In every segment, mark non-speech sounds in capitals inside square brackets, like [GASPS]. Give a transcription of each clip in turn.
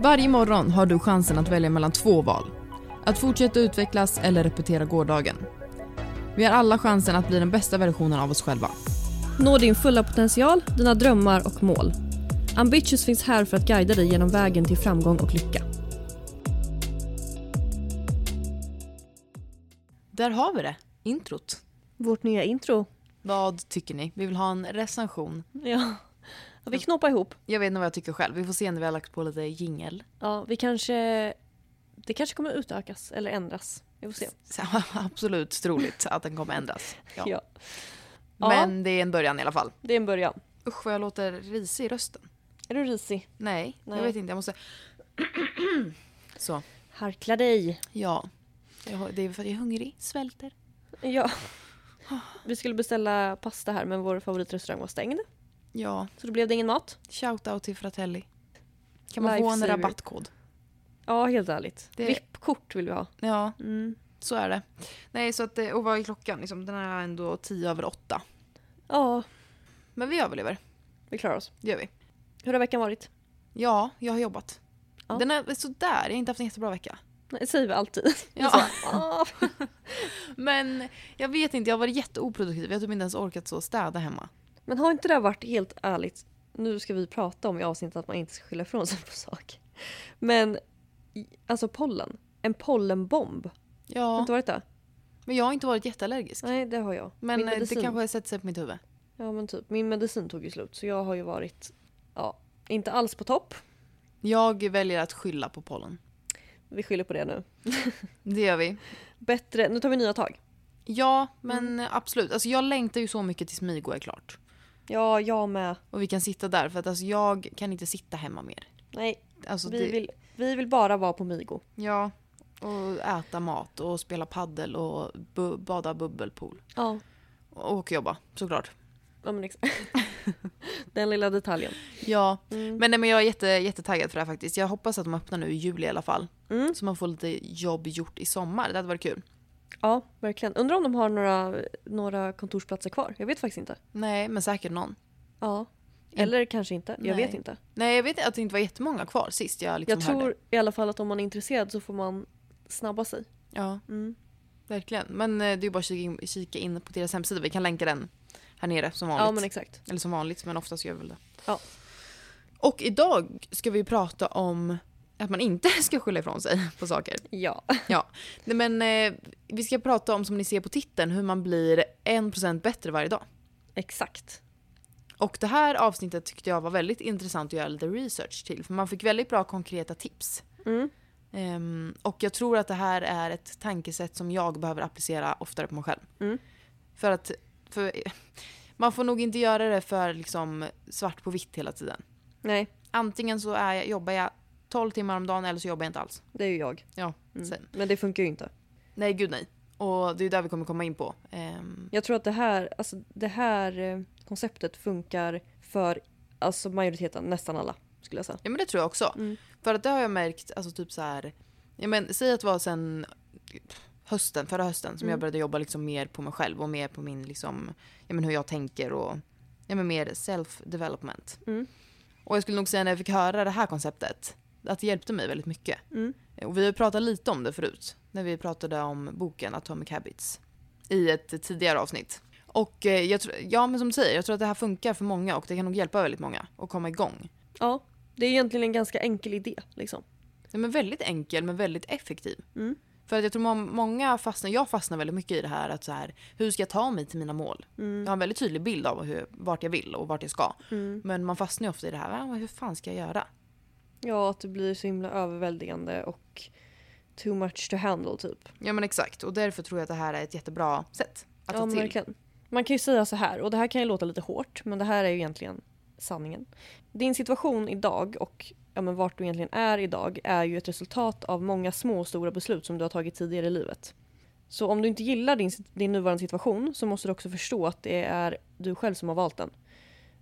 Varje morgon har du chansen att välja mellan två val. Att fortsätta utvecklas eller repetera gårdagen. Vi har alla chansen att bli den bästa versionen av oss själva. Nå din fulla potential, dina drömmar och mål. Ambitious finns här för att guida dig genom vägen till framgång och lycka. Där har vi det, introt. Vårt nya intro. Vad tycker ni? Vi vill ha en recension. Ja. Vi knoppar ihop. Jag vet inte vad jag tycker själv. Vi får se när vi har lagt på lite jingel. Ja, vi kanske... Det kanske kommer utökas eller ändras. Vi får se. [LAUGHS] Absolut troligt att den kommer ändras. Ja. Ja. Men det är en början i alla fall. Det är en början. Usch vad jag låter risig i rösten. Är du risig? Nej, Nej. jag vet inte. Jag måste... [CLEARS THROAT] Så, Harkla dig. ja. Jag det är för att jag är hungrig, svälter. Ja. Vi skulle beställa pasta här men vår favoritrestaurang var stängd. Ja, Så då blev det ingen mat. shout-out till Fratelli. Kan man få en Lifesaver. rabattkod? Ja, helt ärligt. Det- VIP-kort vill vi ha. Ja, Mm. så är det. Nej, så att, eh, och vad är klockan? Liksom, den är ändå tio över åtta. Ja, Men vi överlever, vi klarar oss. det gör vi. Hur har veckan varit? Ja, jag har jobbat. Ja. Den är sådär, jag har inte haft en jättebra vecka. Nej, Det säger vi alltid. Ja. [LAUGHS] Så, ah. [LAUGHS] Men jag vet inte, jag har varit jätteoproduktiv. Jag har typ inte ens orkat så städa hemma. Men har inte det varit helt ärligt, nu ska vi prata om i avsnittet att man inte ska skylla ifrån sig på saker. Men alltså pollen, en pollenbomb. Har Ja, inte varit det? men jag har inte varit jätteallergisk. Nej, det har jag. Men eh, det medicin- kanske sätter sig på mitt huvud. Ja men typ, min medicin tog ju slut så jag har ju varit, ja, inte alls på topp. Jag väljer att skylla på pollen. Vi skyller på det nu. [LAUGHS] Det gör vi. Bättre, nu tar vi nya tag. Ja, men Mm. absolut. Alltså jag längtar ju så mycket tills Migo är klart. Ja, jag med. Och vi kan sitta där för att alltså jag kan inte sitta hemma mer. Nej, Alltså vi, det, vill, vi vill bara vara på Migo. Ja, och äta mat och spela paddel och bu- bada bubbelpool. Ja. Och jobba såklart. Ja men exakt. [LAUGHS] Den lilla detaljen. Ja, Mm. men, nej, men jag är jätte, jättetaggad för det här faktiskt. Jag hoppas att de öppnar nu i juli i alla fall. Mm. Så man får lite jobb gjort i sommar. Det hade varit kul. Ja, verkligen. Undrar om de har några, några kontorsplatser kvar? Jag vet faktiskt inte. Nej, men säkert någon. Ja. Eller kanske inte. Jag Nej. vet inte. Nej, jag vet att det inte var jättemånga kvar sist jag liksom Jag tror hörde. i alla fall att om man är intresserad så får man snabba sig. Ja, Mm. verkligen. Men eh, det är bara att kika in, kika in på deras hemsida. Vi kan länka den här nere som vanligt. Ja men exakt. Eller som vanligt, men oftast gör vi väl det. Ja. Och idag ska vi prata om att man inte [LAUGHS] ska skylla ifrån sig på saker. [LAUGHS] Ja. Nej, men eh, vi ska prata om, som ni ser på titeln, hur man blir 1% bättre varje dag. Exakt. Och det här avsnittet tyckte jag var väldigt intressant att göra lite research till. För man fick väldigt bra konkreta tips. Mm. Ehm, och jag tror att det här är ett tankesätt som jag behöver applicera oftare på mig själv. Mm. För att för, [LAUGHS] man får nog inte göra det för liksom svart på vitt hela tiden. Nej, Antingen så är jag, jobbar jag 12 timmar om dagen eller så jobbar jag inte alls. det är ju jag. Ja, Mm. Men det funkar ju inte. Nej, gud nej. Och det är där vi kommer komma in på. Ehm, Jag tror att det här, alltså, det här eh, konceptet funkar för alltså, majoriteten, nästan alla skulle jag säga. ja men det tror jag också. Mm. För att det har jag märkt, alltså typ så här. Ja, men, säg att det var sen hösten, förra hösten som Mm. jag började jobba liksom mer på mig själv och mer på min liksom, ja, men hur jag tänker och ja, men mer self-development. Mm. Och jag skulle nog säga när jag fick höra det här konceptet att det hjälpte mig väldigt mycket. Mm. Och vi har pratat lite om det förut när vi pratade om boken Atomic Habits i ett tidigare avsnitt. Och eh, jag tror, ja men som du säger, jag tror att det här funkar för många och det kan nog hjälpa väldigt många att komma igång. Ja, det är egentligen en ganska enkel idé liksom. Den är väldigt enkel men väldigt effektiv. Mm. För att jag tror må- många fastnar, jag fastnar väldigt mycket i det här att så här, hur ska jag ta mig till mina mål? Mm. Jag har en väldigt tydlig bild av hur, vart jag vill och vart jag ska. Mm. Men man fastnar ju ofta i det här, "Ah, hur fan ska jag göra? Ja, att det blir så himla överväldigande och too much to handle typ. Ja men exakt och därför tror jag att det här är ett jättebra sätt att Ja, ta till. verkligen. Man kan ju säga så här, och det här kan ju låta lite hårt, men det här är ju egentligen sanningen. Din situation idag och ja, men vart du egentligen är idag är ju ett resultat av många små och stora beslut som du har tagit tidigare i livet. Så om du inte gillar din, din nuvarande situation så måste du också förstå att det är du själv som har valt den.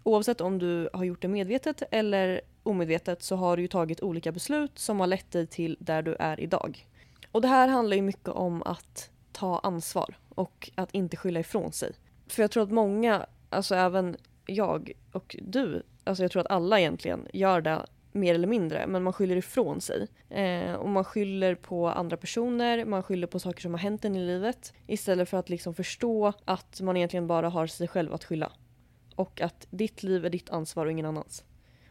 Oavsett om du har gjort det medvetet eller omedvetet så har du ju tagit olika beslut som har lett dig till där du är idag. Och det här handlar ju mycket om att ta ansvar och att inte skylla ifrån sig. För jag tror att många, alltså även jag och du, alltså jag tror att alla egentligen gör det mer eller mindre, men man skyller ifrån sig. Eh, och man skyller på andra personer, man skyller på saker som har hänt en i livet istället för att liksom förstå att man egentligen bara har sig själv att skylla. Och att ditt liv är ditt ansvar och ingen annans.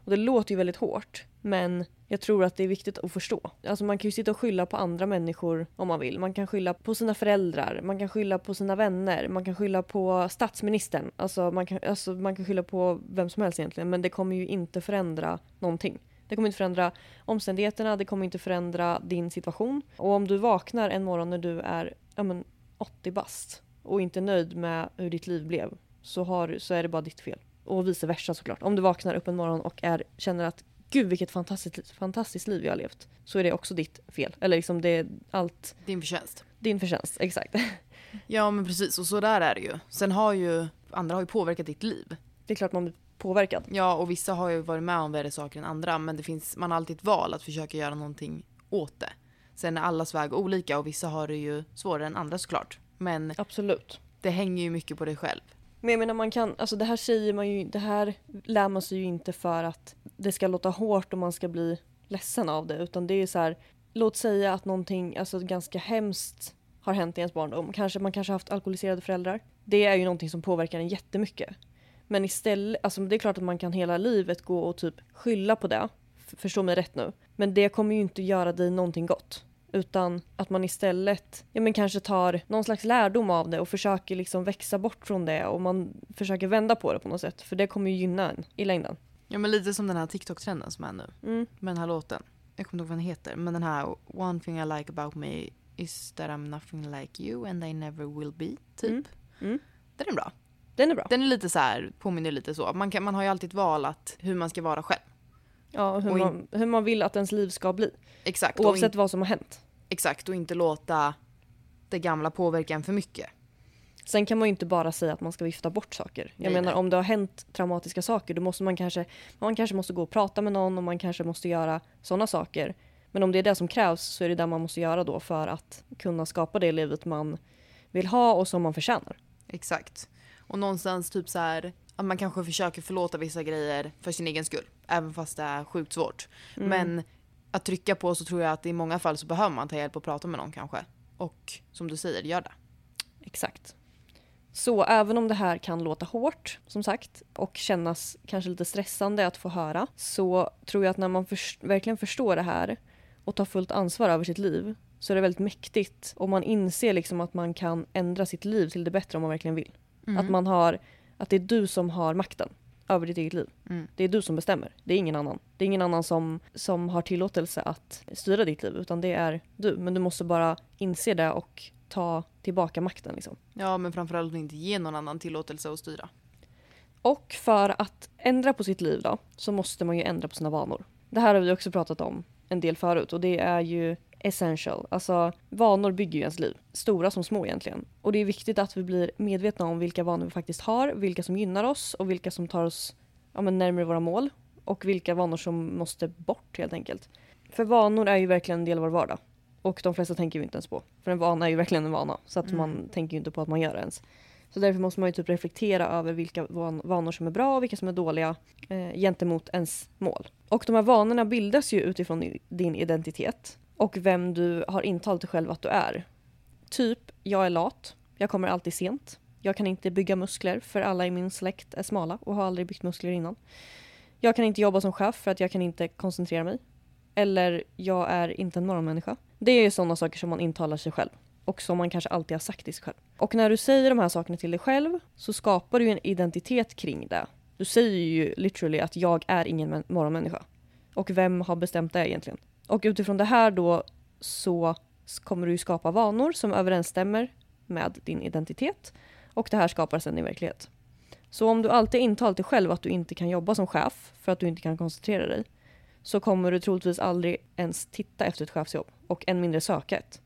Och det låter ju väldigt hårt, men jag tror att det är viktigt att förstå. Alltså man kan ju sitta och skylla på andra människor om man vill. Man kan skylla på sina föräldrar, man kan skylla på sina vänner, man kan skylla på statsministern. Alltså man kan, alltså man kan skylla på vem som helst egentligen, men det kommer ju inte förändra någonting. Det kommer inte förändra omständigheterna, det kommer inte förändra din situation. Och om du vaknar en morgon när du är ja, men 80 bast och inte nöjd med hur ditt liv blev så, har, så är det bara ditt fel. Och vice versa såklart. Om du vaknar upp en morgon och är, känner att gud vilket fantastiskt, fantastiskt liv jag har levt. Så är det också ditt fel. Eller liksom det är allt Din förtjänst. din förtjänst. Exakt. [LAUGHS] Ja men precis, och så där är det ju. Sen har ju andra har ju påverkat ditt liv. Det är klart man blir påverkad. Ja och vissa har ju varit med om värre saker än andra men det finns, man har alltid ett val att försöka göra någonting åt det. Sen är allas väg olika och vissa har det ju svårare än andra såklart. Men Absolut. det hänger ju mycket på dig själv. Men jag menar man kan, alltså det här säger man ju, det här lär man sig ju inte för att det ska låta hårt och man ska bli ledsen av det utan det är så här, låt säga att någonting, alltså ganska hemskt har hänt i ens barndom. Kanske, man kanske har haft alkoholiserade föräldrar. Det är ju någonting som påverkar en jättemycket. Men istället, alltså det är klart att man kan hela livet gå och typ skylla på det. Förstå mig rätt nu. Men det kommer ju inte göra dig någonting gott. Utan att man istället ja, men kanske tar någon slags lärdom av det och försöker liksom växa bort från det och man försöker vända på det på något sätt. För det kommer ju gynna en i längden. Ja men lite som den här TikTok-trenden som är nu. Mm. Med den här låten. Jag kommer inte ihåg vad den heter. Men den här One thing I like about me is that I'm nothing like you and I never will be. Typ. Mm. Mm. Den är bra. Den är bra. Den är lite så här, påminner lite så. Man, kan, man har ju alltid ett val att hur man ska vara själv. Ja, hur, Och in- man, hur man vill att ens liv ska bli. Exakt. Oavsett in, vad som har hänt. Exakt. Och inte låta det gamla påverka en för mycket. Sen kan man ju inte bara säga att man ska vifta bort saker. Jag Nej, menar nej. om det har hänt traumatiska saker då måste man kanske, man kanske måste gå och prata med någon och man kanske måste göra sådana saker. Men om det är det som krävs så är det det man måste göra då för att kunna skapa det livet man vill ha och som man förtjänar. Exakt. Och någonstans typ så här att man kanske försöker förlåta vissa grejer för sin egen skull. Även fast det är sjukt svårt. Mm. Men att trycka på så tror jag att i många fall så behöver man ta hjälp och prata med någon kanske. Och som du säger, gör det. Exakt. Så även om det här kan låta hårt, som sagt, och kännas kanske lite stressande att få höra, så tror jag att när man förs- verkligen förstår det här och tar fullt ansvar över sitt liv, så är det väldigt mäktigt. Och man inser liksom att man kan ändra sitt liv till det bättre om man verkligen vill. Att, man har, att det är du som har makten över ditt eget liv. Mm. Det är du som bestämmer. Det är ingen annan. Det är ingen annan som, som har tillåtelse att styra ditt liv, utan det är du. Men du måste bara inse det och ta tillbaka makten. Liksom. Ja, men framförallt inte ge någon annan tillåtelse att styra. Och för att ändra på sitt liv då, så måste man ju ändra på sina vanor. Det här har vi också pratat om en del förut och det är ju essential. Alltså vanor bygger ju ens liv. Stora som små egentligen. Och det är viktigt att vi blir medvetna om vilka vanor vi faktiskt har, vilka som gynnar oss och vilka som tar oss ja, närmare våra mål. Och vilka vanor som måste bort helt enkelt. För vanor är ju verkligen en del av vår vardag. Och de flesta tänker vi inte ens på. För en vana är ju verkligen en vana. Så att Mm. man tänker ju inte på att man gör det ens. Så därför måste man ju typ reflektera över vilka van- vanor som är bra och vilka som är dåliga eh, gentemot ens mål. Och de här vanorna bildas ju utifrån din identitet och vem du har intalat dig själv att du är. Typ, jag är lat, jag kommer alltid sent, jag kan inte bygga muskler för alla i min släkt är smala och har aldrig byggt muskler innan. Jag kan inte jobba som chef för att jag kan inte koncentrera mig. Eller jag är inte en morgonmänniska. Det är ju sådana saker som man intalar sig själv och som man kanske alltid har sagt till sig själv. Och när du säger de här sakerna till dig själv så skapar du en identitet kring det. Du säger ju literally att jag är ingen morgonmänniska. Och vem har bestämt det egentligen? Och utifrån det här då så kommer du ju skapa vanor som överensstämmer med din identitet och det här skapar sedan din verklighet. Så om du alltid intalat dig själv att du inte kan jobba som chef för att du inte kan koncentrera dig så kommer du troligtvis aldrig ens titta efter ett chefsjobb och än mindre söka ett.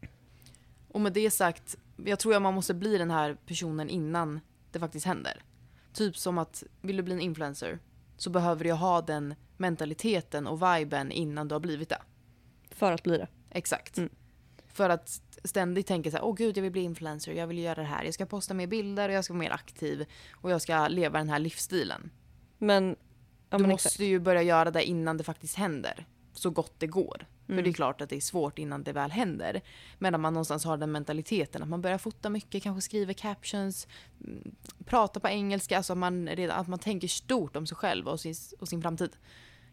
Och med det sagt, jag tror att man måste bli den här personen innan det faktiskt händer. Typ som att, vill du bli en influencer så behöver du ha den mentaliteten och viben innan du har blivit det. För att bli det. Exakt. Mm. För att ständigt tänka så här, åh gud jag vill bli influencer, jag vill göra det här, jag ska posta mer bilder och jag ska vara mer aktiv och jag ska leva den här livsstilen. Men Ja, du men måste exakt. ju börja göra det innan det faktiskt händer. Så gott det går. För Mm. det är klart att det är svårt innan det väl händer. Medan man någonstans har den mentaliteten att man börjar fota mycket, kanske skriver captions, mm, prata på engelska, alltså att man, redan, att man tänker stort om sig själv och sin, och sin framtid.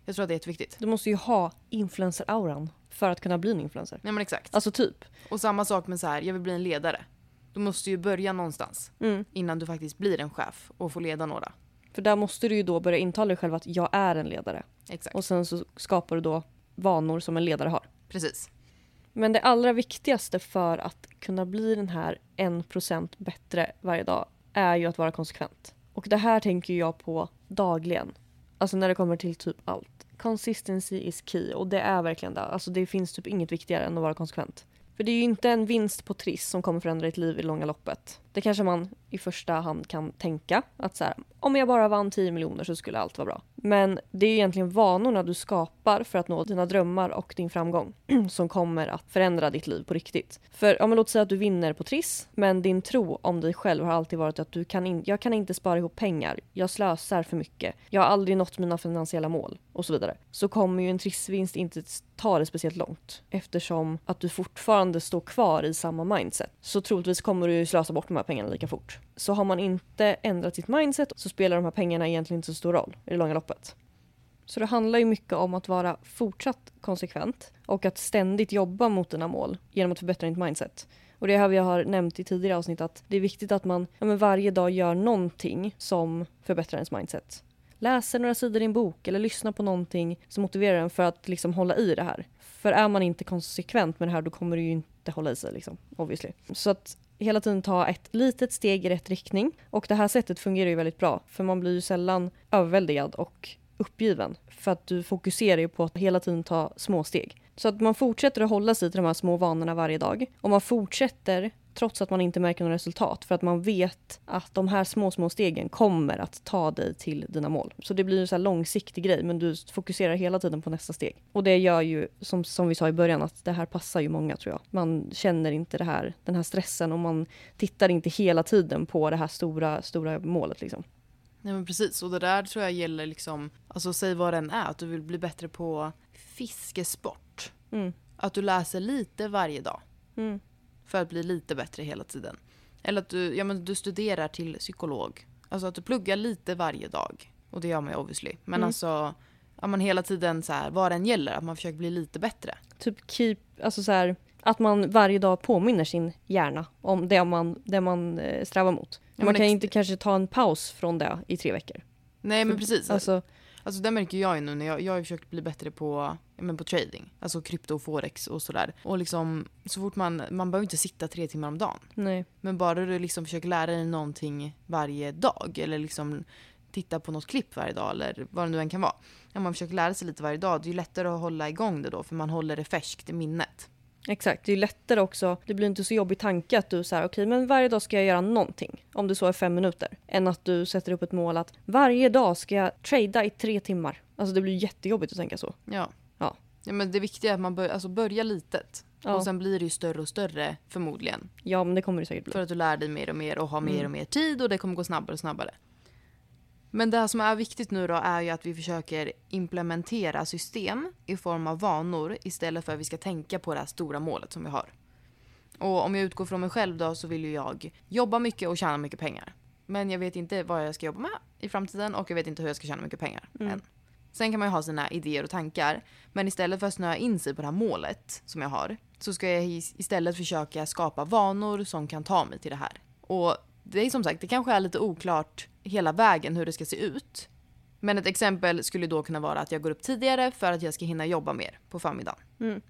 Jag tror att det är jätteviktigt. Du måste ju ha influencer-auran för att kunna bli en influencer. Nej men exakt. Alltså typ. Och samma sak med så här, jag vill bli en ledare. Du måste ju börja någonstans Mm. innan du faktiskt blir en chef och får leda några. För där måste du ju då börja intala dig själv att jag är en ledare. Exakt. Och sen så skapar du då vanor som en ledare har. Precis. Men det allra viktigaste för att kunna bli den här 1% bättre varje dag är ju att vara konsekvent. Och det här tänker jag på dagligen. Alltså när det kommer till typ allt. Consistency is key och det är verkligen det. Alltså det finns typ inget viktigare än att vara konsekvent. För det är ju inte en vinst på Triss som kommer förändra ditt liv i det långa loppet. Det kanske man i första hand kan tänka att så här, om jag bara vann 10 miljoner så skulle allt vara bra. Men det är egentligen vanorna du skapar för att nå dina drömmar och din framgång [CLEARS THROAT] som kommer att förändra ditt liv på riktigt. För om låt säga att du vinner på Triss, men din tro om dig själv har alltid varit att du kan in, jag kan inte spara ihop pengar, jag slösar för mycket, jag har aldrig nått mina finansiella mål och så vidare. Så kommer ju en Trissvinst inte ta det speciellt långt eftersom att du fortfarande står kvar i samma mindset. Så troligtvis kommer du ju slösa bort de här pengarna lika fort. Så har man inte ändrat sitt mindset så spelar de här pengarna egentligen inte så stor roll i det långa loppet. Så det handlar ju mycket om att vara fortsatt konsekvent och att ständigt jobba mot dina mål genom att förbättra ditt mindset. Och det är här vi har nämnt i tidigare avsnitt att det är viktigt att man ja, men varje dag gör någonting som förbättrar ens mindset. Läser några sidor i en bok eller lyssnar på någonting som motiverar en för att liksom hålla i det här. För är man inte konsekvent med det här då kommer du ju inte hålla i sig liksom, obviously. Så att hela tiden ta ett litet steg i rätt riktning. Och det här sättet fungerar ju väldigt bra för man blir ju sällan överväldigad och uppgiven. För att du fokuserar ju på att hela tiden ta små steg. Så att man fortsätter att hålla sig till de här små vanorna varje dag. Och man fortsätter trots att man inte märker något resultat. För att man vet att de här små, små stegen kommer att ta dig till dina mål. Så det blir en så här långsiktig grej men du fokuserar hela tiden på nästa steg. Och det gör ju, som, som vi sa i början, att det här passar ju många tror jag. Man känner inte det här, den här stressen och man tittar inte hela tiden på det här stora, stora målet liksom. Nej men precis, och det där tror jag gäller liksom, alltså säg vad den är, att du vill bli bättre på fiskesport. Mm. Att du läser lite varje dag Mm. för att bli lite bättre hela tiden. Eller att du, ja, men du studerar till psykolog. Alltså att du pluggar lite varje dag. Och det gör man ju obviously. Men Mm. alltså, ja, man hela tiden så här, vad den gäller, att man försöker bli lite bättre. Typ keep, alltså så här, att man varje dag påminner sin hjärna om det man, det man eh, strävar mot. Ja, man kan ex- inte kanske ta en paus från det i tre veckor. Nej men precis. Alltså, Alltså, det märker jag ju nu när jag, jag har försökt bli bättre på, men på trading. Alltså krypto och forex och sådär. Och liksom så fort man, man behöver inte sitta tre timmar om dagen. nej. Men bara du liksom försöker lära dig någonting varje dag eller liksom titta på något klipp varje dag eller vad det nu än kan vara. Om man försöker lära sig lite varje dag, det är ju lättare att hålla igång det då för man håller det färskt i minnet. Exakt, det är lättare också. Det blir inte så jobbig tanke att du säger okej men varje dag ska jag göra någonting. Om det så är fem minuter. Än att du sätter upp ett mål att varje dag ska jag trada i tre timmar. Alltså det blir jättejobbigt att tänka så. Ja. Ja. ja men det viktiga är att man bör, alltså börjar litet. Ja. Och sen blir det ju större och större förmodligen. Ja men det kommer det säkert bli. För att du lär dig mer och mer och har mer Mm. och mer tid och det kommer gå snabbare och snabbare. Men det som är viktigt nu då är ju att vi försöker implementera system i form av vanor istället för att vi ska tänka på det här stora målet som vi har. Och om jag utgår från mig själv då så vill ju jag jobba mycket och tjäna mycket pengar. Men jag vet inte vad jag ska jobba med i framtiden och jag vet inte hur jag ska tjäna mycket pengar Mm. än. Sen kan man ju ha sina idéer och tankar. Men istället för att snöa in sig på det här målet som jag har så ska jag is- istället försöka skapa vanor som kan ta mig till det här. Och det är som sagt, det kanske är lite oklart hela vägen hur det ska se ut. Men ett exempel skulle då kunna vara att jag går upp tidigare för att jag ska hinna jobba mer på förmiddagen. Mm.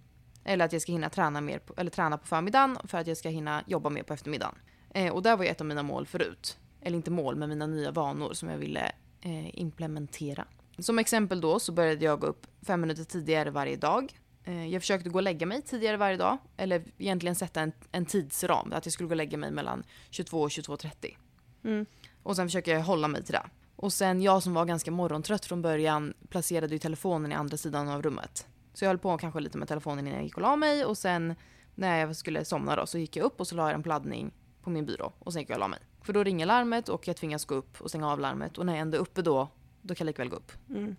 Eller att jag ska hinna träna mer på, eller träna på förmiddagen för att jag ska hinna jobba mer på eftermiddagen. Eh, och där var ju ett av mina mål förut. Eller inte mål, men mina nya vanor som jag ville eh, implementera. Som exempel då så började jag gå upp fem minuter tidigare varje dag. Eh, jag försökte gå och lägga mig tidigare varje dag. Eller egentligen sätta en, en tidsram. Att jag skulle gå och lägga mig mellan 22 och 22.30. Mm. Och sen försöker jag hålla mig till det. Och sen jag som var ganska morgontrött från början placerade ju telefonen i andra sidan av rummet. Så jag höll på kanske lite med telefonen innan jag gick och la mig och sen när jag skulle somna då så gick jag upp och så la jag en på laddning på min byrå och sen gick jag och la mig. För då ringer larmet och jag tvingas gå upp och stänga av larmet och när jag ändå är uppe då då kan jag lika väl gå upp. Mm.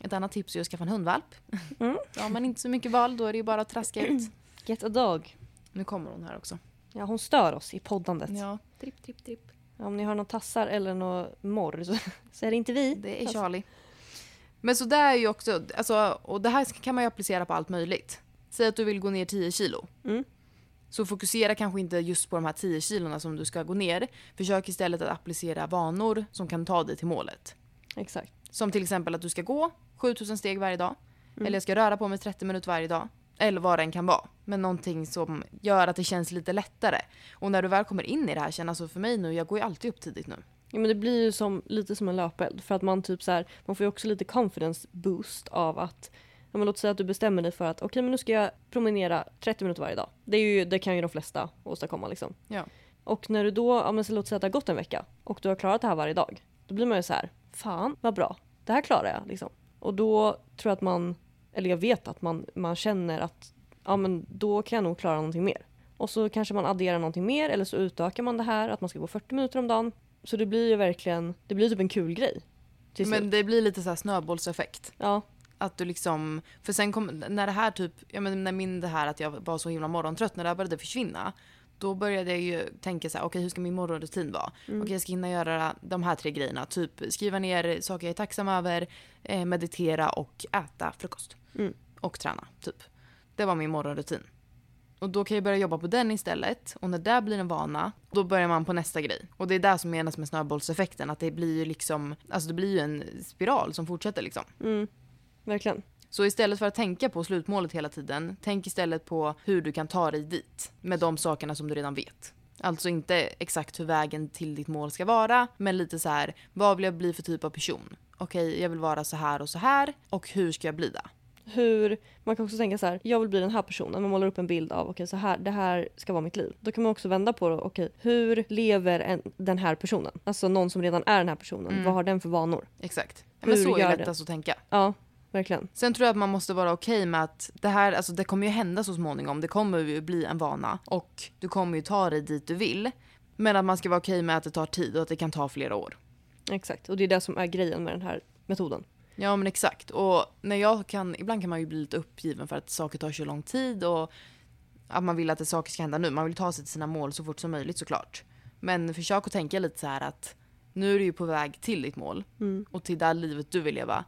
Ett annat tips är att skaffa en hundvalp. Mm. [LAUGHS] Har man inte så mycket val då är det ju bara att traska ut. [CLEARS THROAT] Get a dog. Nu kommer hon här också. Ja, hon stör oss i poddandet. Ja, tripp, tripp, tripp. Om ni har några tassar eller några morr så, [LAUGHS] så är det inte vi. Det är Charlie. Men så där är ju också, alltså, och det här kan man ju applicera på allt möjligt. Säg att du vill gå ner 10 kilo. Mm. Så fokusera kanske inte just på de här 10 kilona som du ska gå ner. Försök istället att applicera vanor som kan ta dig till målet. Exakt. Som till exempel att du ska gå 7000 steg varje dag. Mm. Eller jag ska röra på mig 30 minuter varje dag. Eller vad det än kan vara. Men någonting som gör att det känns lite lättare. Och när du väl kommer in i det här, känn alltså för mig nu, jag går ju alltid upp tidigt nu. Ja, men det blir ju som, lite som en löpeld. För att man typ så här, man får ju också lite confidence boost av att ja, men låt säga att du bestämmer dig för att okej men nu ska jag promenera 30 minuter varje dag. Det, är ju, det kan ju de flesta åstadkomma liksom. Ja. Och när du då, ja, men så låt säga att det har gått en vecka och du har klarat det här varje dag. Då blir man ju så här, fan vad bra, det här klarar jag liksom. Och då tror jag att man, eller jag vet att man, man känner att ja men då kan jag nog klara någonting mer. Och så kanske man adderar någonting mer eller så utökar man det här att man ska gå 40 minuter om dagen. Så det blir ju verkligen, det blir typ en kul grej. Men det blir lite så här snöbollseffekt. Ja, Att du liksom, för sen kom, när det här typ, ja men när min det här att jag var så himla morgontrött, när det här började försvinna. Då började jag ju tänka så här, okej hur ska min morgonrutin vara? Mm. Okej jag ska hinna göra de här tre grejerna, typ skriva ner saker jag är tacksam över, eh, meditera och äta frukost. Mm. Och träna, typ. Det var min morgonrutin. Och då kan jag börja jobba på den istället. Och när det blir en vana, då börjar man på nästa grej. Och det är det som menas med snöbollseffekten. Att det blir ju liksom, alltså det blir ju en spiral som fortsätter liksom. mm, verkligen. Så istället för att tänka på slutmålet hela tiden, tänk istället på hur du kan ta dig dit med de sakerna som du redan vet. Alltså inte exakt hur vägen till ditt mål ska vara, men lite så här, vad vill jag bli för typ av person? Okej, jag vill vara så här och så här och hur ska jag bli det? Hur, man kan också tänka så här, jag vill bli den här personen. Man målar upp en bild av, okej så här, det här ska vara mitt liv. Då kan man också vända på det, okej hur lever en, den här personen? Alltså någon som redan är den här personen, Mm. vad har den för vanor? Exakt. Ja, men Hur så är det? lättast att tänka. Ja, verkligen. Sen tror jag att man måste vara okej med att det här, alltså det kommer ju hända så småningom. Det kommer ju bli en vana och du kommer ju ta dig dit du vill. Men att man ska vara okej med att det tar tid och att det kan ta flera år. Exakt, och det är det som är grejen med den här metoden. Ja men exakt. Och när jag kan, ibland kan man ju bli lite uppgiven för att saker tar så lång tid och att man vill att det saker ska hända nu. Man vill ta sig till sina mål så fort som möjligt såklart. Men försök att tänka lite så här att nu är du ju på väg till ditt mål Mm. och till det livet du vill leva.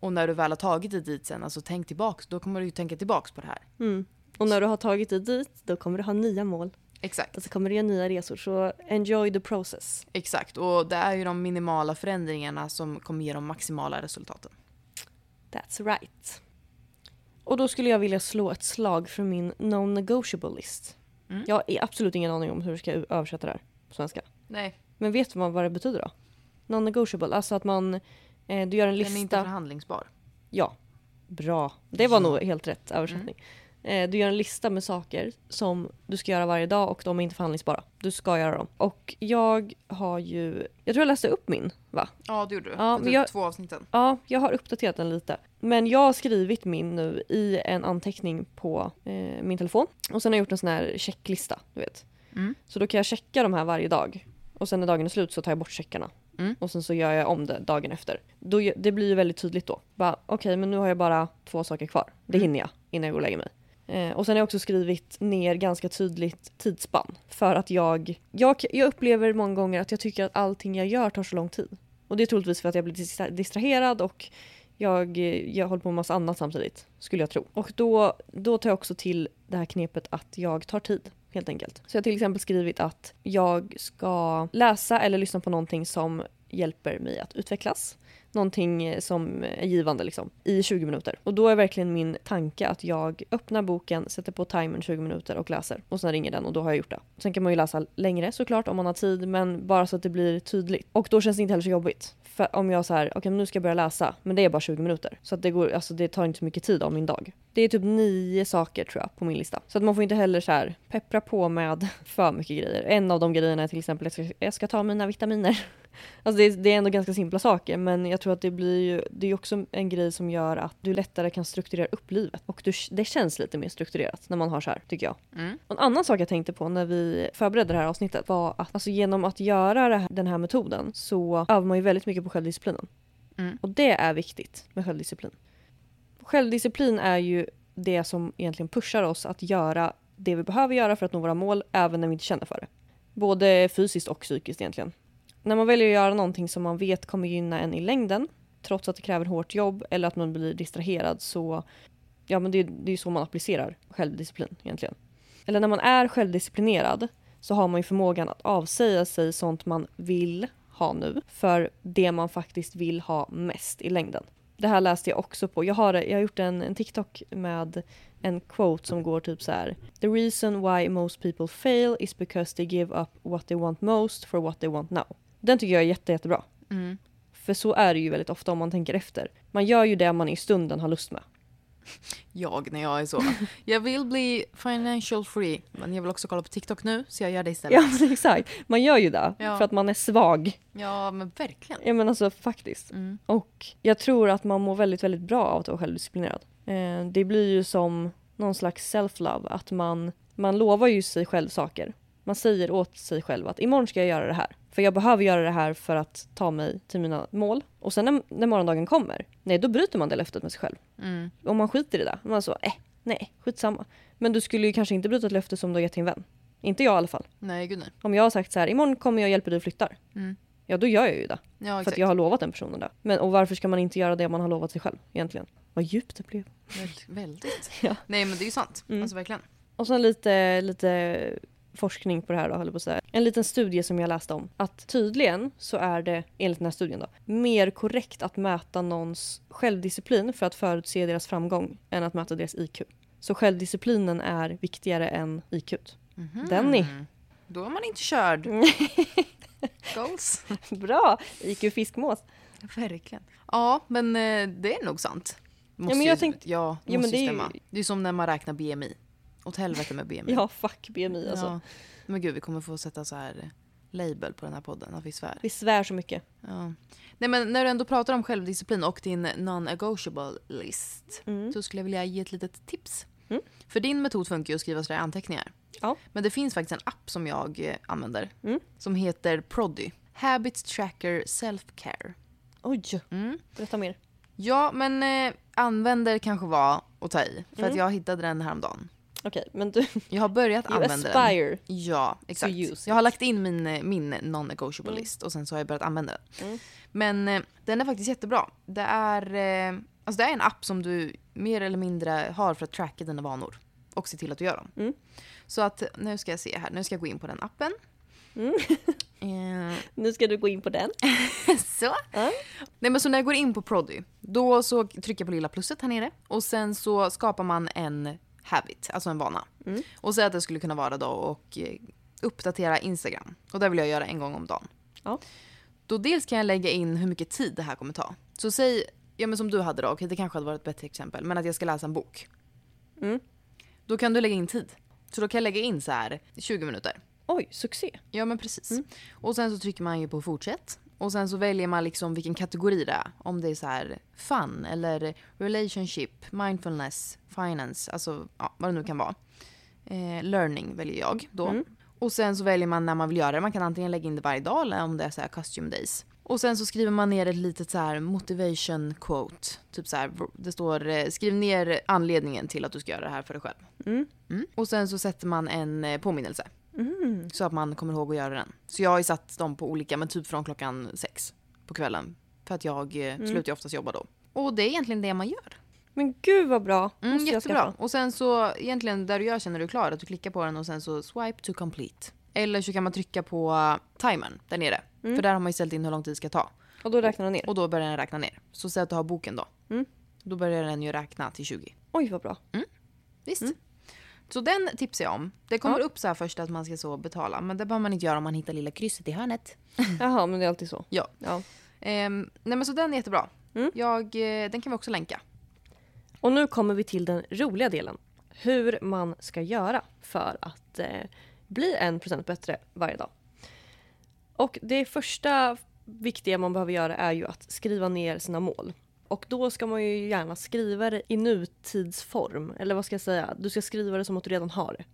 Och när du väl har tagit dig dit sen, alltså tänk tillbaks, då kommer du ju tänka tillbaks på det här. Mm. Och när du har tagit dig dit, då kommer du ha nya mål. Exakt. Alltså kommer du göra nya resor, så enjoy the process. Exakt. Och det är ju de minimala förändringarna som kommer ge de maximala resultaten. That's right. Och då skulle jag vilja slå ett slag för min non-negotiable list. Mm. Jag har absolut ingen aning om hur jag ska översätta det här på svenska. Nej, Men vet man vad det betyder då? Non-negotiable, alltså att man, eh, du gör en den är inte lista. förhandlingsbar. Ja, bra. Det var Ja. nog helt rätt översättning. Eh, du gör en lista med saker som du ska göra varje dag och de är inte förhandlingsbara. Du ska göra dem. Och jag har ju, jag tror jag läste upp min va? Ja, det gjorde du. Ja, typ jag- två avsnitten. Ja, jag har uppdaterat den lite. Men jag har skrivit min nu i en anteckning på eh, min telefon. Och sen har jag gjort en sån här checklista, du vet. Mm. Så då kan jag checka de här varje dag. Och sen när dagen är slut så tar jag bort checkarna. Mm. Och sen så gör jag om det dagen efter. Då, det blir ju väldigt tydligt då. Okej, men nu har jag bara två saker kvar. Det Mm. hinner jag innan jag går och lägger mig. Eh, och sen har jag också skrivit ner ganska tydligt tidsspann. För att jag, jag, jag upplever många gånger att jag tycker att allting jag gör tar så lång tid. Och det är troligtvis för att jag blir distra- distraherad och jag, eh, jag håller på med massa annat samtidigt, skulle jag tro. Och då, då tar jag också till det här knepet att jag tar tid, helt enkelt. Så jag har till exempel skrivit att jag ska läsa eller lyssna på någonting som hjälper mig att utvecklas. Någonting eh, som är givande liksom, i 20 minuter. Och då är verkligen min tanke att jag öppnar boken, sätter på timern 20 minuter och läser. Och sen ringer den och då har jag gjort det. Sen kan man ju läsa längre såklart om man har tid, men bara så att det blir tydligt. Och då känns det inte heller så jobbigt. För om jag så här, okej okay, nu ska jag börja läsa, men det är bara 20 minuter. Så att det, går, alltså det tar inte så mycket tid av min dag. Det är typ nio saker tror jag på min lista. Så att man får inte heller så här peppra på med [LAUGHS] för mycket grejer. En av de grejerna är till exempel att jag ska ta mina vitaminer. Alltså det är, det är ändå ganska simpla saker men jag tror att det blir ju, det är också en grej som gör att du lättare kan strukturera upp livet. Och du, det känns lite mer strukturerat när man har så här, tycker jag. Mm. En annan sak jag tänkte på när vi förberedde det här avsnittet var att alltså genom att göra här, den här metoden så övar man ju väldigt mycket på självdisciplinen. Mm. Och det är viktigt med självdisciplin. Självdisciplin är ju det som egentligen pushar oss att göra det vi behöver göra för att nå våra mål även när vi inte känner för det. Både fysiskt och psykiskt egentligen. När man väljer att göra någonting som man vet kommer gynna en i längden trots att det kräver hårt jobb eller att man blir distraherad så ja men det, det är ju så man applicerar självdisciplin egentligen. Eller när man är självdisciplinerad så har man ju förmågan att avsäga sig sånt man vill ha nu för det man faktiskt vill ha mest i längden. Det här läste jag också på. Jag har, jag har gjort en, en TikTok med en quote som går typ så här. The reason why most people fail is because they give up what they want most for what they want now. Den tycker jag är jätte, jättebra. Mm. För så är det ju väldigt ofta om man tänker efter. Man gör ju det man i stunden har lust med. [LAUGHS] Jag när jag är så. Jag vill bli financial free, men jag vill också kolla på TikTok nu, så jag gör det istället. Ja, men exakt. Man gör ju det Ja. för att man är svag. Ja, men verkligen. Ja men alltså faktiskt. Mm. Och jag tror att man mår väldigt, väldigt bra av att vara självdisciplinerad. Eh, det blir ju som någon slags self-love, att man, man lovar ju sig själv saker. Man säger åt sig själv att imorgon ska jag göra det här. För jag behöver göra det här för att ta mig till mina mål. Och sen när, när morgondagen kommer, nej då bryter man det löftet med sig själv. Mm. Om man skiter i det, man så, eh, nej, skitsamma. Men du skulle ju kanske inte bryta ett löfte som du har gett till en vän. Inte jag i alla fall. Nej, gud nej. Om jag har sagt så här, imorgon kommer jag och hjälper dig och flyttar. Mm. Ja, då gör jag ju det. Ja, För exakt. att jag har lovat den personen det. Men och varför ska man inte göra det man har lovat sig själv egentligen? Vad djupt det blev. Väldigt. väldigt. [LAUGHS] Ja. Nej, men det är ju sant. Mm. Alltså verkligen. Och sen lite, lite forskning på det här då, höll på att säga. En liten studie som jag läste om. Att tydligen så är det, enligt den här studien då, mer korrekt att mäta någons självdisciplin för att förutse deras framgång än att mäta deras IQ. Så självdisciplinen är viktigare än IQ. Mhm. Denny. Då är man inte körd. [LAUGHS] Goals. Bra! IQ fiskmås. Verkligen. Ja, men eh, det är nog sant. Måste men jag ju, tänk- ja, det Ja, men måste det är ju- Det är som när man räknar BMI. Åt helvete med BMI. [LAUGHS] Ja, fuck BMI alltså. Ja. Men gud, vi kommer få sätta så här label på den här podden, att vi svär. Vi svär så mycket. Ja. Nej men när du ändå pratar om självdisciplin och din non-negotiable list Mm. så skulle jag vilja ge ett litet tips. Mm. För din metod funkar ju att skriva sådär anteckningar. Ja. Men det finns faktiskt en app som jag eh, använder Mm. som heter Proddy. Habits Tracker Self-Care. Oj, Mm. berätta mer. Ja, men eh, använder kanske var att ta i. För Mm. att jag hittade den häromdagen. Okej, men du, Jag har börjat [LAUGHS] you använda den. Ja, exakt. Jag har lagt in min, eh, min non-negotiable Mm. list och sen så har jag börjat använda den. Mm. Men eh, den är faktiskt jättebra. Det är, eh, alltså det är en app som du mer eller mindre har för att tracka dina vanor. Och se till att du gör dem. Mm. Så att nu ska jag se här, nu ska jag gå in på den appen. Mm. [LAUGHS] Eh, Nu ska du gå in på den. [LAUGHS] så. Ja. Nej men så när jag går in på Proddy, då så trycker jag på lilla plusset här nere. Och sen så skapar man en habit, alltså en vana. Mm. Och säg att det skulle kunna vara då och eh, uppdatera Instagram. Och det vill jag göra en gång om dagen. Ja. Då dels kan jag lägga in hur mycket tid det här kommer ta. Så säg, ja men som du hade då, okej det kanske hade varit ett bättre exempel, men att jag ska läsa en bok. Mm. Då kan du lägga in tid. Så då kan jag lägga in så här 20 minuter. Oj, succé. Ja men precis. Mm. Och sen så trycker man ju på fortsätt. Och sen så väljer man liksom vilken kategori det är. Om det är så här fun eller relationship, mindfulness, finance, alltså ja, vad det nu kan vara. Eh, learning väljer jag då. Mm. Och sen så väljer man när man vill göra det. Man kan antingen lägga in det varje dag eller om det är så här custom days. Och sen så skriver man ner ett litet så här motivation quote. Typ så här, det står eh, skriv ner anledningen till att du ska göra det här för dig själv. Mm. Mm. Och sen så sätter man en eh, påminnelse. Mm. Så att man kommer ihåg att göra den. Så jag har ju satt dem på olika, men typ från klockan sex på kvällen. För att jag eh, Mm. slutar ju oftast jobba då. Och det är egentligen det man gör. Men gud vad bra. Mm, Måste jättebra. Och sen så egentligen där du gör känner du är klar, att du klickar på den och sen så swipe to complete. Eller så kan man trycka på uh, timern där nere. Mm. För där har man ju ställt in hur lång tid det ska ta. Och då räknar den ner. Och då börjar den räkna ner. Så säg att du har boken då. Mm. Då börjar den ju räkna till 20. Oj vad bra. Visst. Mm. Så den tipsar jag om. Det kommer Ja. upp så här först att man ska så betala. Men det behöver man inte göra om man hittar lilla krysset i hörnet. [LAUGHS] Jaha, men det är alltid så. Ja. ja. Ehm, nej men så den är jättebra. Mm. Jag, eh, den kan vi också länka. Och nu kommer vi till den roliga delen. Hur man ska göra för att eh, bli en procent bättre varje dag. Och det första viktiga man behöver göra är ju att skriva ner sina mål. Och då ska man ju gärna skriva det i nutidsform. Eller vad ska jag säga? Du ska skriva det som att du redan har det.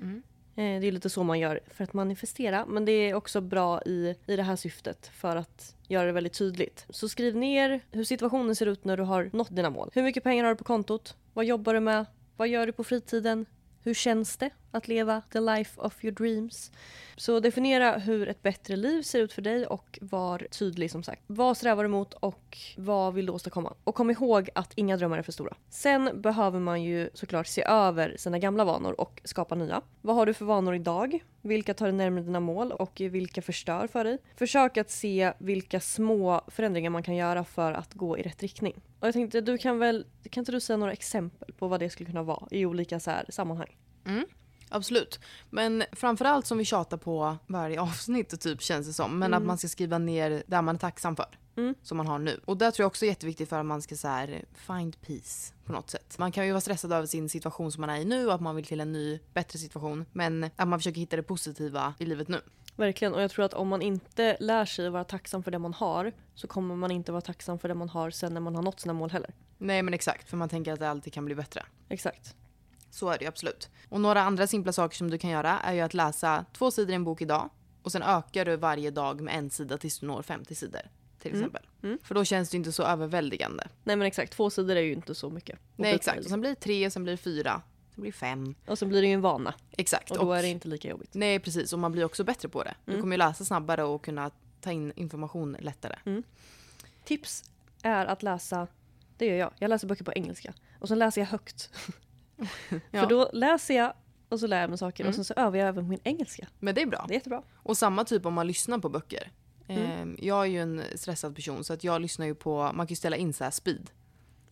Mm. det är lite så man gör för att manifestera. Men det är också bra i, i det här syftet för att göra det väldigt tydligt. Så skriv ner hur situationen ser ut när du har nått dina mål. Hur mycket pengar har du på kontot? Vad jobbar du med? Vad gör du på fritiden? Hur känns det att leva the life of your dreams? Så definiera hur ett bättre liv ser ut för dig och var tydlig som sagt. Vad strävar du mot och vad vill du åstadkomma? Och kom ihåg att inga drömmar är för stora. Sen behöver man ju såklart se över sina gamla vanor och skapa nya. Vad har du för vanor idag? Vilka tar dig närmare dina mål och vilka förstör för dig? Försök att se vilka små förändringar man kan göra för att gå i rätt riktning. Och jag tänkte, du kan väl, kan inte du säga några exempel på vad det skulle kunna vara i olika så här sammanhang? Mm. Absolut. Men framförallt som vi tjatar på varje [LAUGHS] avsnitt typ känns det som. Men Mm. att man ska skriva ner det man är tacksam för. Mm. Som man har nu. Och det tror jag också är jätteviktigt för att man ska så här, find peace på något sätt. Man kan ju vara stressad över sin situation som man är i nu och att man vill till en ny, bättre situation. Men att man försöker hitta det positiva i livet nu. Verkligen, och jag tror att om man inte lär sig vara tacksam för det man har så kommer man inte vara tacksam för det man har sen när man har nått sina mål heller. Nej men exakt, för man tänker att det alltid kan bli bättre. Exakt. Så är det ju absolut. Och några andra simpla saker som du kan göra är ju att läsa två sidor i en bok idag och sen ökar du varje dag med en sida tills du når 50 sidor. Till Mm. exempel. Mm. För då känns det inte så överväldigande. Nej men exakt, två sidor är ju inte så mycket. Nej exakt. Och sen blir det tre, sen blir det fyra, sen blir det fem. Och så blir det ju en vana Exakt. och då är det inte lika jobbigt. Nej precis, och man blir också bättre på det. Du Mm. kommer ju läsa snabbare och kunna ta in information lättare. Tips är att läsa, det gör jag, jag läser böcker på engelska. Och så läser jag högt. [LAUGHS] [LAUGHS] Ja. För då läser jag och så lär jag mig saker Mm. och sen så övar jag även på min engelska. Men det är bra. Det är jättebra. Och samma typ om man lyssnar på böcker. Mm. Ehm, Jag är ju en stressad person så att jag lyssnar ju på, man kan ju ställa in så här speed.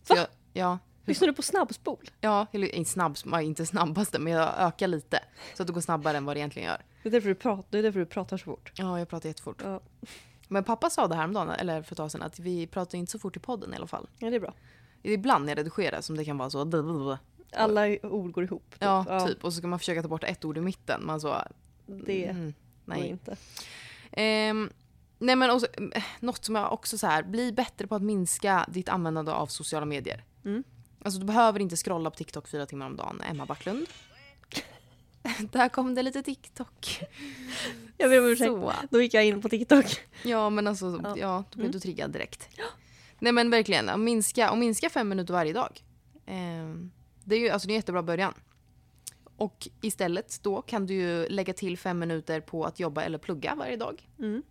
Så Va? jag, ja, Lyssnar du på snabbspol? ja, eller snabb, inte snabbaste men jag ökar lite. Så att det går snabbare än vad det egentligen gör. Det är därför du pratar, det är därför du pratar så fort. Ja, jag pratar jättefort. Ja, Men pappa sa det här om dagen, eller för ett tag sedan, att vi pratar inte så fort i podden i alla fall. ja det är bra. Ibland när jag redigerar som det kan vara så. Alla ord går ihop. typ. Ja, typ. Och så ska man försöka ta bort ett ord i mitten. Man så, Det mm, går nej. inte. Ehm, nej men också, eh, något som jag också så här, bli bättre på att minska ditt användande av sociala medier. Mm. Alltså du behöver inte scrolla på TikTok fyra timmar om dagen. Emma Backlund. [LAUGHS] Där kom det lite TikTok. Jag ber om ursäkt. Så. Då gick jag in på TikTok. Ja men alltså, Ja. ja, då blev Mm. du triggad direkt. Nej men verkligen, att minska, och minska fem minuter varje dag. Ehm, det är ju alltså, det är en jättebra början. Och istället då kan du ju lägga till fem minuter på att jobba eller plugga varje dag. Mm.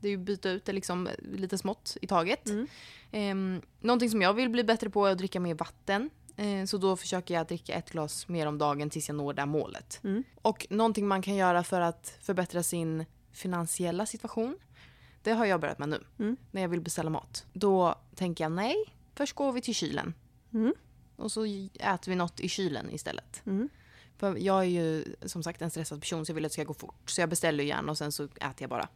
Det är ju byta ut det liksom lite smått i taget. Mm. Um, någonting som jag vill bli bättre på är att dricka mer vatten. Eh, så då försöker jag dricka ett glas mer om dagen tills jag når det målet. Mm. Och någonting man kan göra för att förbättra sin finansiella situation. Det har jag börjat med nu. Mm. När jag vill beställa mat. Då tänker jag nej, först går vi till kylen. Och så äter vi något i kylen istället. Mm. För jag är ju som sagt en stressad person så jag vill att det ska gå fort. Så jag beställer gärna och sen så äter jag bara.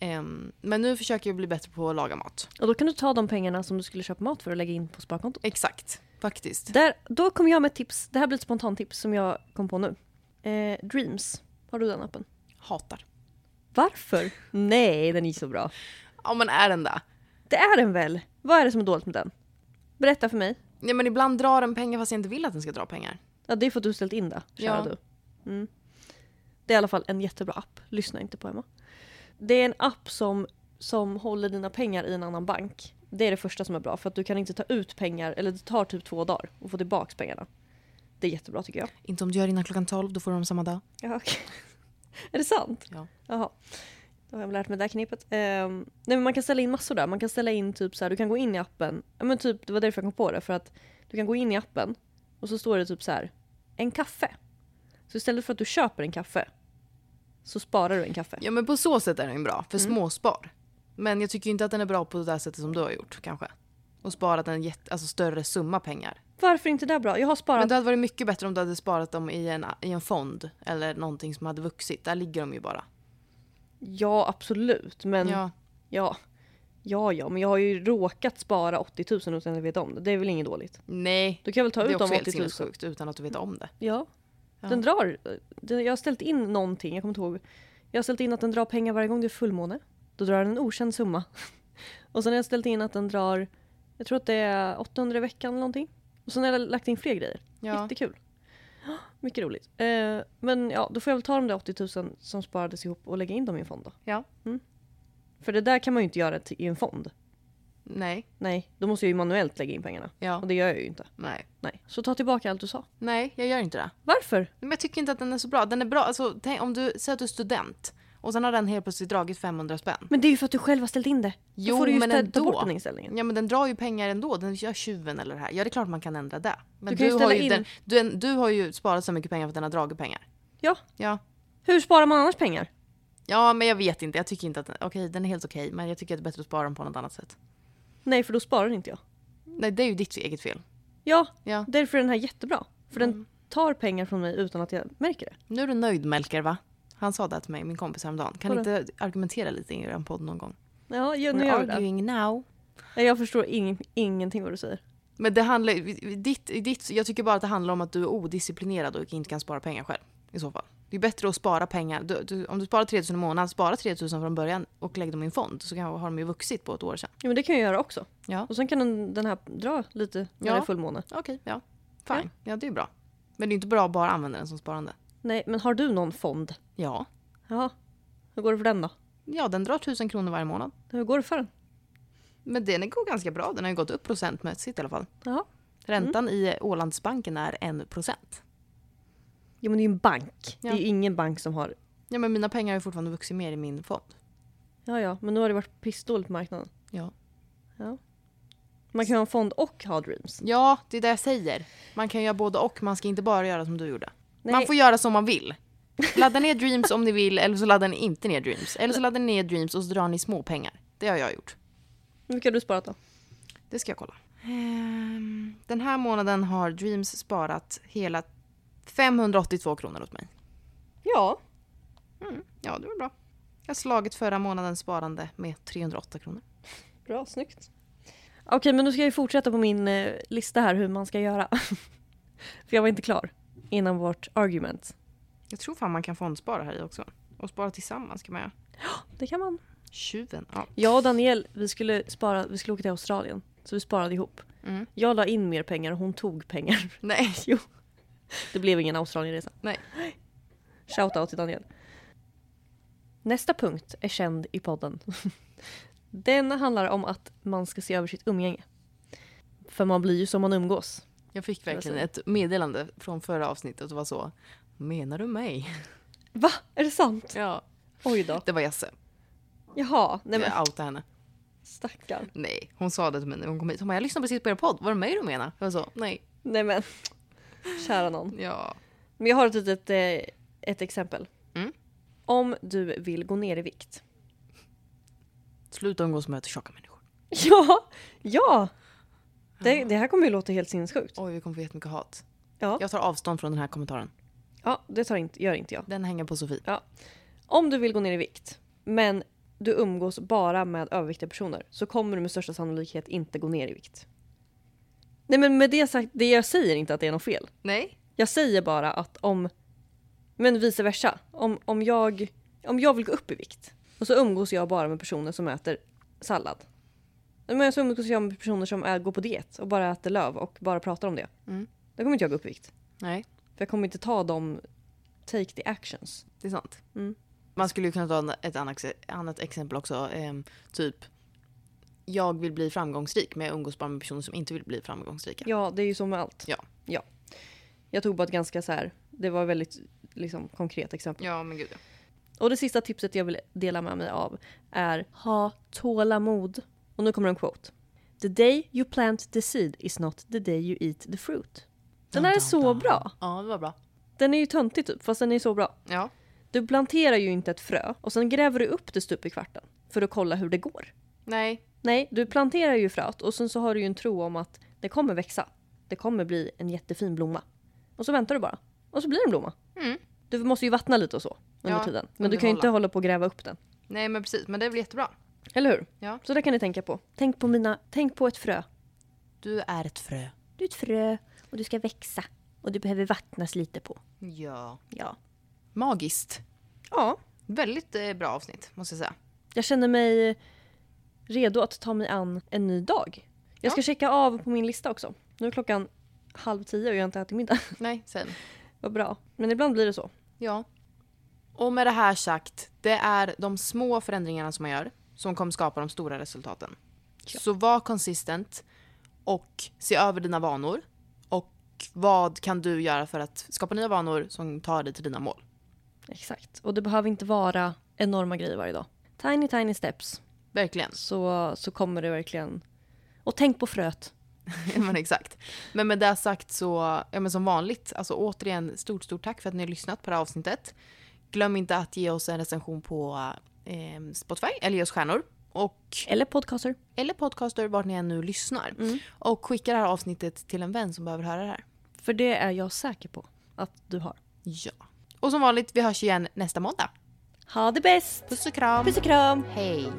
Ehm, men nu försöker jag bli bättre på att laga mat. Och då kan du ta de pengarna som du skulle köpa mat för och lägga in på sparkontot. Exakt, faktiskt. Där, då kommer jag med ett tips. Det här blir ett spontant tips som jag kom på nu. Eh, Dreams. Har du den appen? Hatar. Varför? Nej, den är så bra. Ja men är den där? Det är den väl? Vad är det som är dåligt med den? Berätta för mig. Ja men ibland drar den pengar fast jag inte vill att den ska dra pengar. Ja, det är för att du har ställt in det, kära Ja. du. Mm. Det är i alla fall en jättebra app. Lyssna inte på Emma. Det är en app som, som håller dina pengar i en annan bank. Det är det första som är bra för att du kan inte ta ut pengar, eller det tar typ två dagar att få tillbaka pengarna. Det är jättebra tycker jag. Inte om du gör innan klockan 12, då får du dem samma dag. Ja, okej. [LAUGHS] är det sant? Ja. Jaha. Då har jag lärt mig det här knepet. Ehm, nej, men man kan ställa in massor där. Man kan ställa in typ så här, du kan gå in i appen. Ja, men typ, det var därför jag kom på det. För att du kan gå in i appen och så står det typ så här, en kaffe. Så istället för att du köper en kaffe så sparar du en kaffe. Ja men på så sätt är den bra, för Mm. småspar. Men jag tycker inte att den är bra på det där sättet som du har gjort kanske. Och sparat en jätte, alltså större summa pengar. Varför inte det bra? Jag har sparat. Men det hade varit mycket bättre om du hade sparat dem i en, i en fond eller någonting som hade vuxit. Där ligger de ju bara. Ja, absolut. Men ja. Ja. ja, ja, men jag har ju råkat spara 80 000 utan att jag vet om det. Det är väl inget dåligt. Nej, Då kan väl ta det är ut de också 80 helt 000. sinnessjukt utan att du vet om det. Ja. Ja. Den drar, jag har ställt in någonting, jag kommer inte ihåg. Jag har ställt in att den drar pengar varje gång det är fullmåne. Då drar den en okänd summa. [LAUGHS] Och sen har jag ställt in att den drar, jag tror att det är 800 i veckan eller någonting. Och sen har jag lagt in fler grejer. Ja. Jättekul. Mycket roligt. Eh, men ja, då får jag väl ta de där 80 000 som sparades ihop och lägga in dem i en fond då. Ja. För det där kan man ju inte göra i en fond. Nej. Nej, då måste jag ju manuellt lägga in pengarna. Ja. Och det gör jag ju inte. Nej. Nej. Så ta tillbaka allt du sa. Nej, jag gör inte det. Varför? Men jag tycker inte att den är så bra. Den är bra, alltså tänk, om du säger att du är student och sen har den helt plötsligt dragit 500 spänn. Men det är ju för att du själv har ställt in det. Jo, då får du ju men ställa- ta bort den inställningen. Ja men den drar ju pengar ändå, den gör tjuven eller det här. Ja det är klart man kan ändra det. Men Du kan ju har ställa ju in- den, du, du har ju sparat så mycket pengar för att den har dragit pengar. Ja. Ja. Hur sparar man annars pengar? Ja men jag vet inte, jag tycker inte att den, okej den är helt okej men jag tycker att det är bättre att spara den på något annat sätt. Nej, för då sparar inte jag. Nej det är ju ditt eget fel. Ja, Ja. därför är den här jättebra. För Mm. den tar pengar från mig utan att jag märker det. Nu är du nöjd Melker va? Han sa det till mig, min kompis häromdagen. Kan Vadå? inte argumentera lite i er podd någon gång? Ja, ja nu We're gör vi det. arguing now. Nej, Jag förstår ing, ingenting vad du säger. Men det handlar ditt, ditt, jag tycker bara att det handlar om att du är odisciplinerad och inte kan spara pengar själv. I så fall. Det är bättre att spara pengar. Du, du, om du sparar 3000 i månaden, spara 3000 från början och lägg dem i en fond. Så kan, har de ju vuxit på ett år sedan. Jo, men det kan jag göra också. Ja. Och sen kan den, den här dra lite när Ja. det är fullmåne. Okej, ja. Fine. Ja. det är bra. Men det är inte bra att bara använda den som sparande. Nej, men har du någon fond? Ja. Ja. Hur går det för den då? Ja, den drar 1000 kronor varje månad. Hur går det för den? Men den går ganska bra. Den har ju gått upp procentmässigt i alla fall. Jaha. Räntan i Ålandsbanken är 1%. Jo men det är ju en bank. Ja. Det är ju ingen bank som har... Ja, men mina pengar har ju fortfarande vuxit mer i min fond. Ja ja, men nu har det varit pissdåligt på marknaden. Ja. Ja. Man kan ha en fond och ha dreams. Ja, det är det jag säger. Man kan göra både och. Man ska inte bara göra som du gjorde. Nej, Man får göra som man vill. Ladda ner Dreams om ni vill, eller så laddar ni inte ner Dreams. Eller så laddar ni ner Dreams och så drar ni små pengar. Det har jag gjort. Hur mycket har du sparat då? Det ska jag kolla. Ehm, Den här månaden har Dreams sparat hela 582 kronor åt mig. Ja. Mm, ja, det var bra. Jag har slagit förra månadens sparande med 308 kronor. Bra, snyggt. Okej, men nu ska jag fortsätta på min eh, lista här hur man ska göra. [LAUGHS] För jag var inte klar innan vårt argument. Jag tror fan man kan fondspara här i också. Och spara tillsammans kan man göra. [GASPS] Det kan man. Tjuven. Ja. Jag och Daniel, vi skulle, spara, vi skulle åka till Australien. Så vi sparade ihop. Mm. Jag la in mer pengar och hon tog pengar. [LAUGHS] Nej. [LAUGHS] Jo. Det blev ingen Australienresa. Nej. [GASPS] Shoutout till Daniel. Nästa punkt är känd i podden. [LAUGHS] Den handlar om att man ska se över sitt umgänge. För man blir ju som man umgås. Jag fick verkligen ett meddelande från förra avsnittet och var så. Menar du mig? Va? Är det sant? Ja. Oj då. Det var Jesse. Jaha, nej men Jag outade henne. stackarn. Nej, hon sa det till mig när hon kom hit. Hon bara, jag lyssnade precis på er podd. Var det mig du menar? Jag var så, nej. Nej men. Kära någon. Ja. Men jag har ett litet eh, ett exempel. Mm. Om du vill gå ner i vikt. Sluta umgås med tjocka människor. Ja! Ja! Det, det här kommer ju låta helt sinnessjukt. Oj, vi kommer få jättemycket hat. Ja, Jag tar avstånd från den här kommentaren. ja det tar inte, gör inte jag. Den hänger på Sofie. Om du vill gå ner i vikt, men du umgås bara med överviktiga personer så kommer du med största sannolikhet inte gå ner i vikt. Nej men med det sagt, det jag säger inte att det är något fel. Nej. Jag säger bara att om, men vice versa, om, om, jag, om jag vill gå upp i vikt och så umgås jag bara med personer som äter sallad. Men så umgås jag med personer som är, går på diet och bara äter löv och bara pratar om det. Mm. Då kommer inte jag gå upp i vikt. Nej, För jag kommer inte ta de take the actions. det är sant. Mm. Man skulle ju kunna ta ett annat, annat exempel också. Ehm, typ, jag vill bli framgångsrik men jag umgås bara med personer som inte vill bli framgångsrika. Ja, det är ju så med allt. Ja. ja. Jag tog bara ett ganska så här, det var ett väldigt liksom, konkret exempel. Ja, men gud ja. Och det sista tipset jag vill dela med mig av är ha tålamod. Och nu kommer en quote. The day you plant the seed is not the day you eat the fruit. Den här är så bra. Ja, det var bra. Den är ju töntig typ, fast den är så bra. Ja. Du planterar ju inte ett frö och sen gräver du upp det stup i kvarten för att kolla hur det går. Nej. Nej, du planterar ju fröet och sen så har du ju en tro om att det kommer växa. Det kommer bli en jättefin blomma. Och så väntar du bara. Och så blir det en blomma. Mm. Du måste ju vattna lite och så under Ja, tiden. Men du kan ju inte hålla på och gräva upp den. Nej, men precis. Men det är väl jättebra. Eller hur? Ja. Så det kan ni tänka på. Tänk på, mina, tänk på ett frö. Du är ett frö. Du är ett frö och du ska växa. Och du behöver vattnas lite på. Ja. Ja. Magiskt. Ja. Väldigt eh, bra avsnitt, måste jag säga. Jag känner mig redo att ta mig an en ny dag. Jag ska checka av på min lista också. Nu är klockan halv tio och jag har inte ätit middag. [LAUGHS] Nej, sen. Vad bra. Men ibland blir det så. Ja. Och med det här sagt, det är de små förändringarna som man gör som kommer skapa de stora resultaten. Ja. Så var konsistent och se över dina vanor. Och vad kan du göra för att skapa nya vanor som tar dig till dina mål? Exakt. Och det behöver inte vara enorma grejer varje dag. Tiny, tiny steps. Verkligen. Så, så kommer det verkligen... Och tänk på fröet. [LAUGHS] Men exakt. Men med det sagt så, ja men som vanligt, alltså återigen stort, stort tack för att ni har lyssnat på det här avsnittet. Glöm inte att ge oss en recension på eh, Spotify, eller ge oss stjärnor. Och, Eller podcaster. eller podcaster, vart ni än nu lyssnar. Och skicka det här avsnittet till en vän som behöver höra det här. För det är jag säker på att du har. Ja. Och som vanligt, vi hörs igen nästa måndag. Ha det bäst! Puss och kram. Puss och kram! Hej.